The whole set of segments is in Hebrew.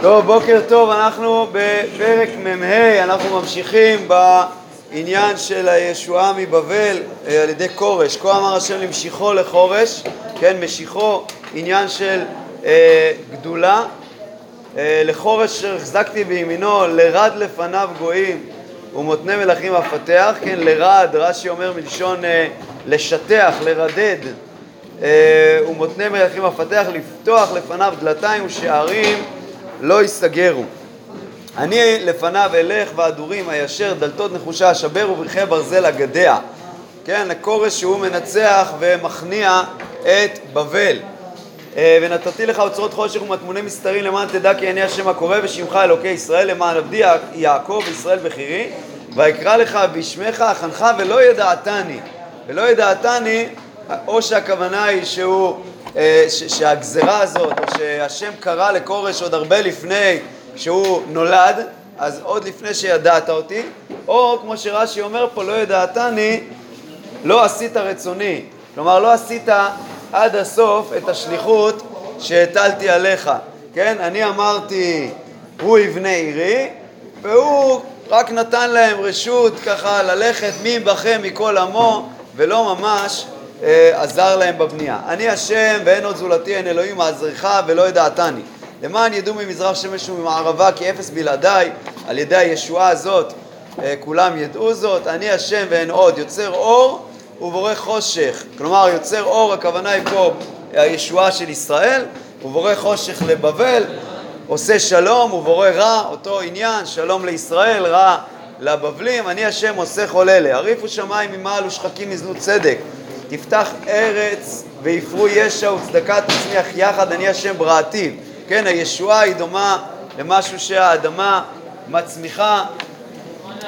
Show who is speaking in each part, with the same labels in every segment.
Speaker 1: טוב, בוקר טוב, אנחנו בפרק מ"ה, אנחנו ממשיכים בעניין של הישועה מבבל אה, על ידי כורש. כה אמר השם למשיכו לכורש, כן, משיכו, עניין של אה, גדולה. אה, לכורש אשר החזקתי בימינו, לרד לפניו גויים ומותני מלכים אפתח, כן, לרד, רש"י אומר מלשון אה, לשטח, לרדד. אה, ומותני מלכים אפתח, לפתוח לפניו דלתיים ושערים לא ייסגרו. אני לפניו אלך והדורים הישר דלתות נחושה אשבר וברכי ברזל אגדיה. כן, הכורש שהוא מנצח ומכניע את בבל. אה, ונתתי לך אוצרות חושך ומטמוני מסתרים למען תדע כי אני השם הקורא ושמך אלוקי ישראל למען עבדי יעקב וישראל בחירי ויקרא לך בשמך אכנך ולא ידעתני ולא ידעתני או שהכוונה היא שהוא, שהגזרה הזאת, או שהשם קרא לכורש עוד הרבה לפני שהוא נולד, אז עוד לפני שידעת אותי, או כמו שרש"י אומר פה, לא ידעתני, לא עשית רצוני. כלומר, לא עשית עד הסוף את השליחות שהטלתי עליך. כן, אני אמרתי, הוא יבנה עירי, והוא רק נתן להם רשות ככה ללכת מי בכם מכל עמו, ולא ממש אה, עזר להם בבנייה. אני השם ואין עוד זולתי, אין אלוהים מעזרך ולא ידעתני. למען ידעו ממזרח שמש וממערבה כי אפס בלעדיי, על ידי הישועה הזאת אה, כולם ידעו זאת. אני השם ואין עוד, יוצר אור ובורא חושך. כלומר, יוצר אור, הכוונה היא פה הישועה של ישראל, ובורא חושך לבבל, עושה שלום ובורא רע, אותו עניין, שלום לישראל, רע לבבלים. אני השם עושה כל אלה. עריפו שמיים ממעל ושחקים מזנות צדק. תפתח ארץ ויפרו ישע וצדקה תצמיח יחד, אני השם בראתי. כן, הישועה היא דומה למשהו שהאדמה מצמיחה.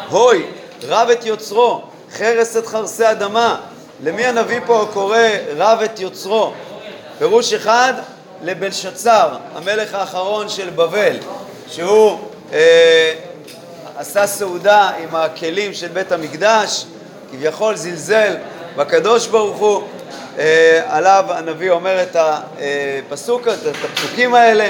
Speaker 1: הוי, רב את יוצרו, חרס את חרסי אדמה. למי הנביא פה קורא רב את יוצרו? פירוש אחד, לבלשצר, המלך האחרון של בבל, שהוא אה, עשה סעודה עם הכלים של בית המקדש, כביכול זלזל בקדוש ברוך הוא, אה, עליו הנביא אומר את הפסוק, את הפסוקים האלה.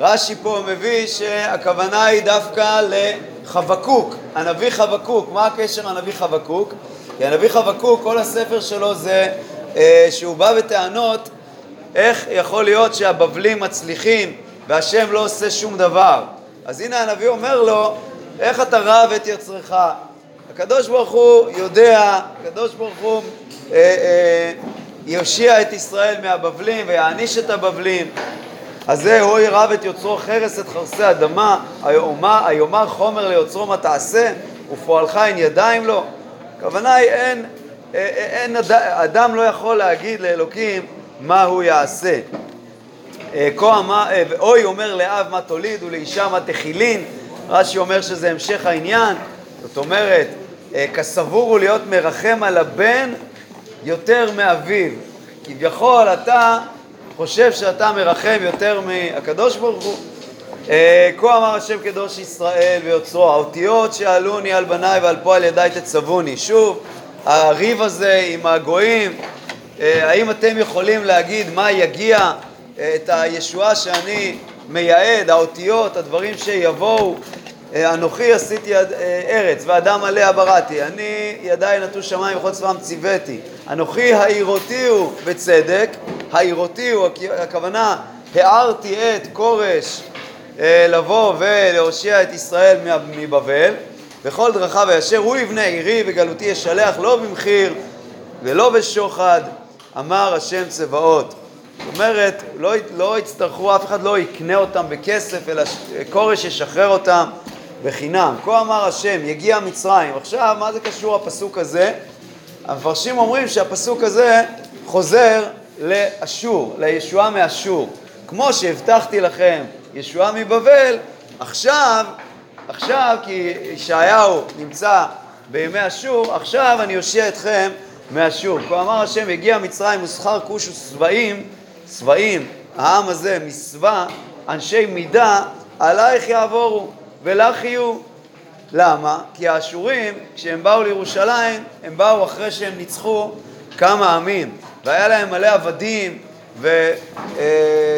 Speaker 1: רש"י פה מביא שהכוונה היא דווקא לחבקוק, הנביא חבקוק. מה הקשר הנביא חבקוק? כי הנביא חבקוק, כל הספר שלו זה אה, שהוא בא בטענות איך יכול להיות שהבבלים מצליחים והשם לא עושה שום דבר. אז הנה הנביא אומר לו, איך אתה רב את יצרך? הקדוש ברוך הוא יודע, הקדוש ברוך הוא אה, אה, יושיע את ישראל מהבבלים ויעניש את הבבלים. אז זה הוי רב את יוצרו חרס את חרסי אדמה, היאמר חומר ליוצרו מה תעשה ופועלך אין ידיים לו. הכוונה היא אין, אה, אה, אין אדם לא יכול להגיד לאלוקים מה הוא יעשה. אה, אוי אומר לאב מה תוליד ולאישה מה תחילין, רש"י אומר שזה המשך העניין, זאת אומרת אה, כסבור הוא להיות מרחם על הבן יותר מאביו. כביכול אתה חושב שאתה מרחם יותר מהקדוש ברוך הוא. אה, כה אמר השם קדוש ישראל ויוצרו, האותיות שעלוני על בניי ועל פועל ידיי תצבוני. שוב, הריב הזה עם הגויים, אה, האם אתם יכולים להגיד מה יגיע את הישועה שאני מייעד, האותיות, הדברים שיבואו אנוכי עשיתי אה, ארץ ואדם עליה בראתי, אני ידיי נטו שמיים וכל צבאם ציוויתי, אנוכי העירותי הוא בצדק, העירותי הוא, הכוונה הערתי את כורש אה, לבוא ולהושיע את ישראל מבבל וכל דרכיו הישר הוא יבנה עירי וגלותי ישלח לא במחיר ולא בשוחד אמר השם צבאות. זאת אומרת, לא, לא יצטרכו, אף אחד לא יקנה אותם בכסף, אלא כורש ישחרר אותם בחינם. כה אמר השם, יגיע מצרים. עכשיו, מה זה קשור הפסוק הזה? המפרשים אומרים שהפסוק הזה חוזר לאשור, לישועה מאשור. כמו שהבטחתי לכם ישועה מבבל, עכשיו, עכשיו, כי ישעיהו נמצא בימי אשור, עכשיו אני אושיע אתכם מאשור. כה אמר השם, יגיע מצרים ושכר כוש ושבעים, שבעים, העם הזה, מסווה, אנשי מידה, עלייך יעבורו. ולך יהיו. למה? כי האשורים, כשהם באו לירושלים, הם באו אחרי שהם ניצחו כמה עמים, והיה להם מלא עבדים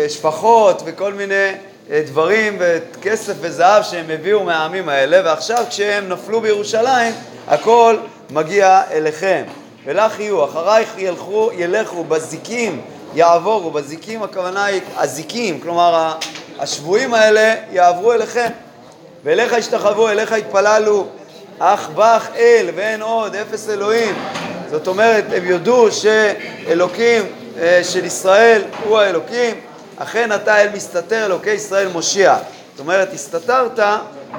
Speaker 1: ושפחות וכל מיני אה, דברים וכסף וזהב שהם הביאו מהעמים האלה, ועכשיו כשהם נפלו בירושלים, הכל מגיע אליכם. ולך יהיו, אחרייך ילכו, ילכו בזיקים, יעבורו, בזיקים הכוונה היא הזיקים, כלומר השבויים האלה יעברו אליכם. ואליך ישתחוו, אליך יתפללו, אך בך אל ואין עוד, אפס אלוהים. זאת אומרת, הם יודו שאלוקים אה, של ישראל הוא האלוקים, אכן אתה אל מסתתר, אלוקי ישראל מושיע. זאת אומרת, הסתתרת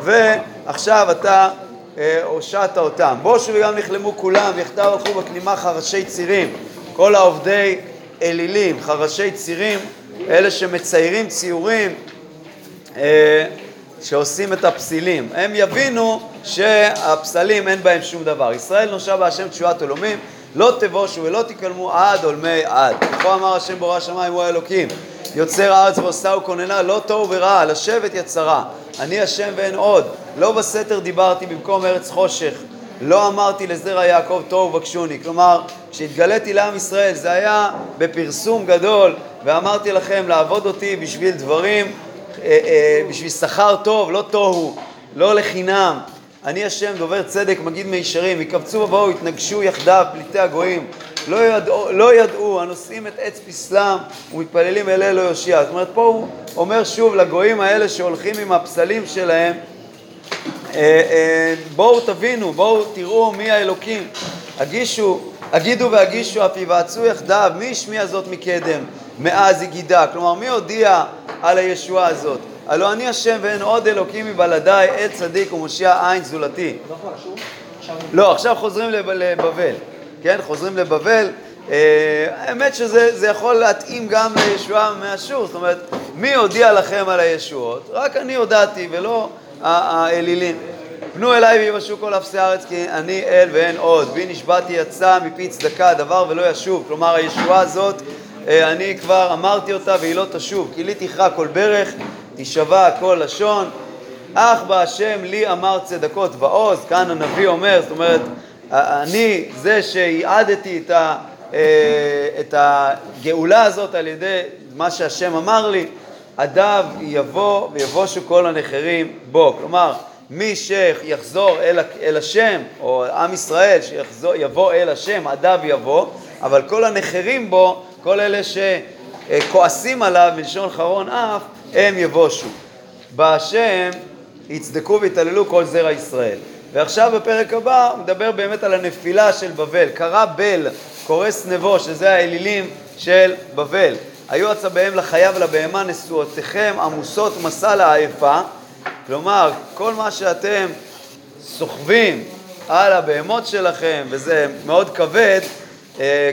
Speaker 1: ועכשיו אתה אה, הושעת אותם. בושו וגם נכלמו כולם, ויחדיו הלכו בכנימה חרשי צירים. כל העובדי אלילים, חרשי צירים, אלה שמציירים ציורים אה, שעושים את הפסילים. הם יבינו שהפסלים אין בהם שום דבר. ישראל נושע בהשם תשועת עולמים, לא תבושו ולא תקלמו עד עולמי עד. כה אמר השם בורא השמיים הוא האלוקים. יוצר הארץ ועושה וכוננה, לא תוהו ורע, לשבת יצרה. אני השם ואין עוד. לא בסתר דיברתי במקום ארץ חושך. לא אמרתי לזרע יעקב תוהו ובקשוני. כלומר, כשהתגליתי לעם ישראל זה היה בפרסום גדול, ואמרתי לכם לעבוד אותי בשביל דברים, בשביל שכר טוב, לא תוהו, לא לחינם. אני השם דובר צדק, מגיד מישרים, יקבצו ובואו, יתנגשו יחדיו פליטי הגויים. לא ידעו, לא ידעו הנושאים את עץ פסלם ומתפללים אל אלו יושיע. זאת אומרת, פה הוא אומר שוב לגויים האלה שהולכים עם הפסלים שלהם, אה, אה, בואו תבינו, בואו תראו מי האלוקים. הגישו, הגידו והגישו אף יבעצו יחדיו, מי השמיע זאת מקדם, מאז יגידה. כלומר, מי הודיע על הישועה הזאת? הלא אני השם ואין עוד אלוקים מבלעדיי, עת צדיק ומושיע עין זולתי. לא, עכשיו חוזרים לבבל. כן, חוזרים לבבל. אה, האמת שזה יכול להתאים גם לישועה מאשור, זאת אומרת, מי הודיע לכם על הישועות? רק אני הודעתי ולא האלילים. פנו אליי ויבשו כל אפסי הארץ כי אני אל ואין עוד. בי נשבעתי יצא מפי צדקה דבר ולא ישוב. כלומר, הישועה הזאת, אני כבר אמרתי אותה והיא לא תשוב. כי לי תכרע כל ברך, תישבע כל לשון. אך בהשם לי אמר צדקות ועוז. כאן הנביא אומר, זאת אומרת, אני זה שייעדתי את, ה, אה, את הגאולה הזאת על ידי מה שהשם אמר לי, עדיו יבוא ויבושו כל הנחרים בו. כלומר, מי שיחזור אל, אל השם, או עם ישראל שיבוא אל השם, עדיו יבוא, אבל כל הנחרים בו, כל אלה שכועסים עליו, מלשון חרון אף, הם יבושו. בהשם יצדקו ויתעללו כל זרע ישראל. ועכשיו בפרק הבא הוא מדבר באמת על הנפילה של בבל. קרא בל, קורס נבו, שזה האלילים של בבל. היו עצביהם לחיה ולבהמה נשואותיכם עמוסות מסע לעייפה. כלומר, כל מה שאתם סוחבים על הבהמות שלכם, וזה מאוד כבד,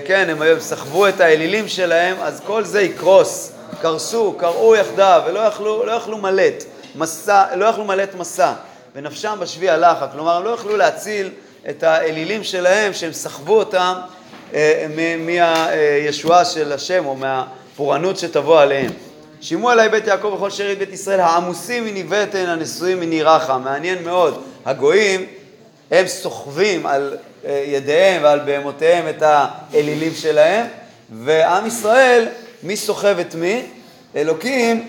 Speaker 1: כן, הם סחבו את האלילים שלהם, אז כל זה יקרוס, קרסו, קרעו יחדיו, ולא יכלו, לא יכלו מלט מסע, לא יכלו מלט מסע. ונפשם בשבי הלכה. כלומר, הם לא יכלו להציל את האלילים שלהם, שהם סחבו אותם אה, מהישועה של השם או מהפורענות שתבוא עליהם. שימו עליי בית יעקב וכל שארית בית ישראל, העמוסים מני בטן, הנשואים מני רחה. מעניין מאוד, הגויים הם סוחבים על אה, ידיהם ועל בהמותיהם את האלילים שלהם, ועם ישראל, מי סוחב את מי? אלוקים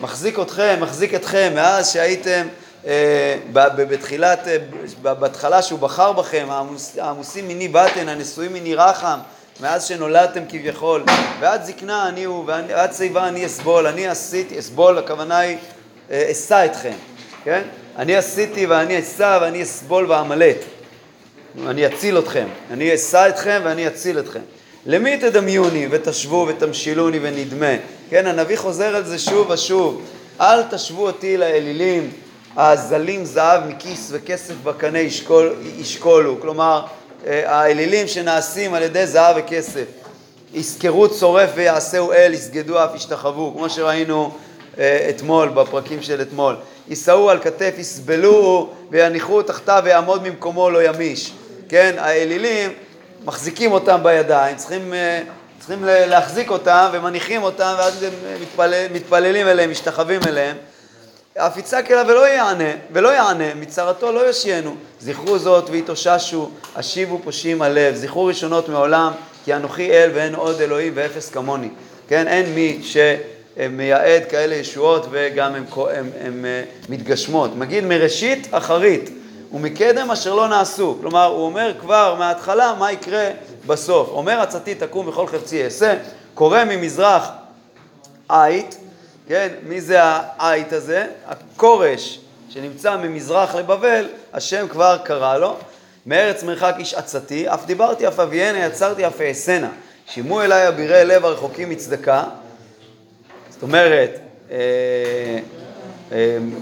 Speaker 1: מחזיק אתכם, מחזיק אתכם, מאז שהייתם אה, בתחילת, אה, בהתחלה שהוא בחר בכם, העמוסים מיני בטן, הנשואים מיני רחם, מאז שנולדתם כביכול, ועד זקנה אני הוא, ועד שיבה אני אסבול, אני עשיתי, אסבול, הכוונה היא אה, אשא אתכם, כן? אני עשיתי ואני אשא ואני אסבול ואמלט, אני אציל אתכם, אני אשא אתכם ואני אציל אתכם. למי תדמיוני ותשוו ותמשילוני ונדמה? כן, הנביא חוזר על זה שוב ושוב, אל תשוו אותי לאלילים הזלים זהב מכיס וכסף בקנה ישקול, ישקולו, כלומר אה, האלילים שנעשים על ידי זהב וכסף. יזכרו צורף ויעשהו אל, יסגדו אף ישתחוו, כמו שראינו אה, אתמול, בפרקים של אתמול. יישאו על כתף, יסבלו ויניחו תחתיו ויעמוד ממקומו לא ימיש. כן, האלילים, מחזיקים אותם בידיים, צריכים, אה, צריכים להחזיק אותם ומניחים אותם ואז הם מתפלל, מתפללים אליהם, משתחווים אליהם. אף יצעק אליו ולא יענה, ולא יענה, מצרתו לא יושיינו. זכרו זאת והתאוששו, השיבו פושעים הלב. זכרו ראשונות מעולם, כי אנוכי אל ואין עוד אלוהים ואפס כמוני. כן, אין מי מייעד כאלה ישועות וגם הן מתגשמות. מגיד מראשית אחרית ומקדם אשר לא נעשו. כלומר, הוא אומר כבר מההתחלה מה יקרה בסוף. אומר עצתי תקום וכל חפצי אעשה, קורא ממזרח עית, כן, מי זה העית הזה? הכורש שנמצא ממזרח לבבל, השם כבר קרא לו. מארץ מרחק איש עצתי, אף דיברתי אף אביאנה, יצרתי אף אעשנה. שימו אליי אבירי לב הרחוקים מצדקה. זאת אומרת, אה,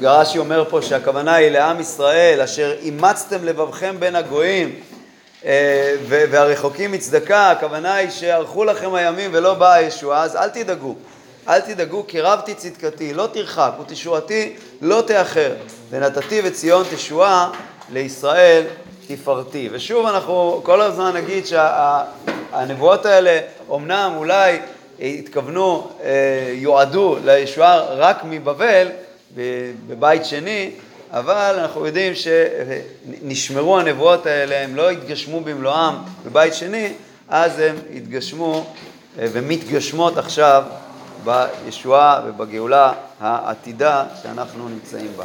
Speaker 1: רש"י אומר פה שהכוונה היא לעם ישראל, אשר אימצתם לבבכם בין הגויים אה, והרחוקים מצדקה, הכוונה היא שערכו לכם הימים ולא באה הישועה, אז אל תדאגו. אל תדאגו כי רבתי צדקתי, לא תרחק, ותשועתי לא תאחר. ונתתי וציון תשועה לישראל תפארתי. ושוב אנחנו כל הזמן נגיד שהנבואות האלה אמנם אולי התכוונו, אה, יועדו לישועה רק מבבל, בבית שני, אבל אנחנו יודעים שנשמרו הנבואות האלה, הם לא התגשמו במלואם בבית שני, אז הם התגשמו אה, ומתגשמות עכשיו בישועה ובגאולה העתידה שאנחנו נמצאים בה.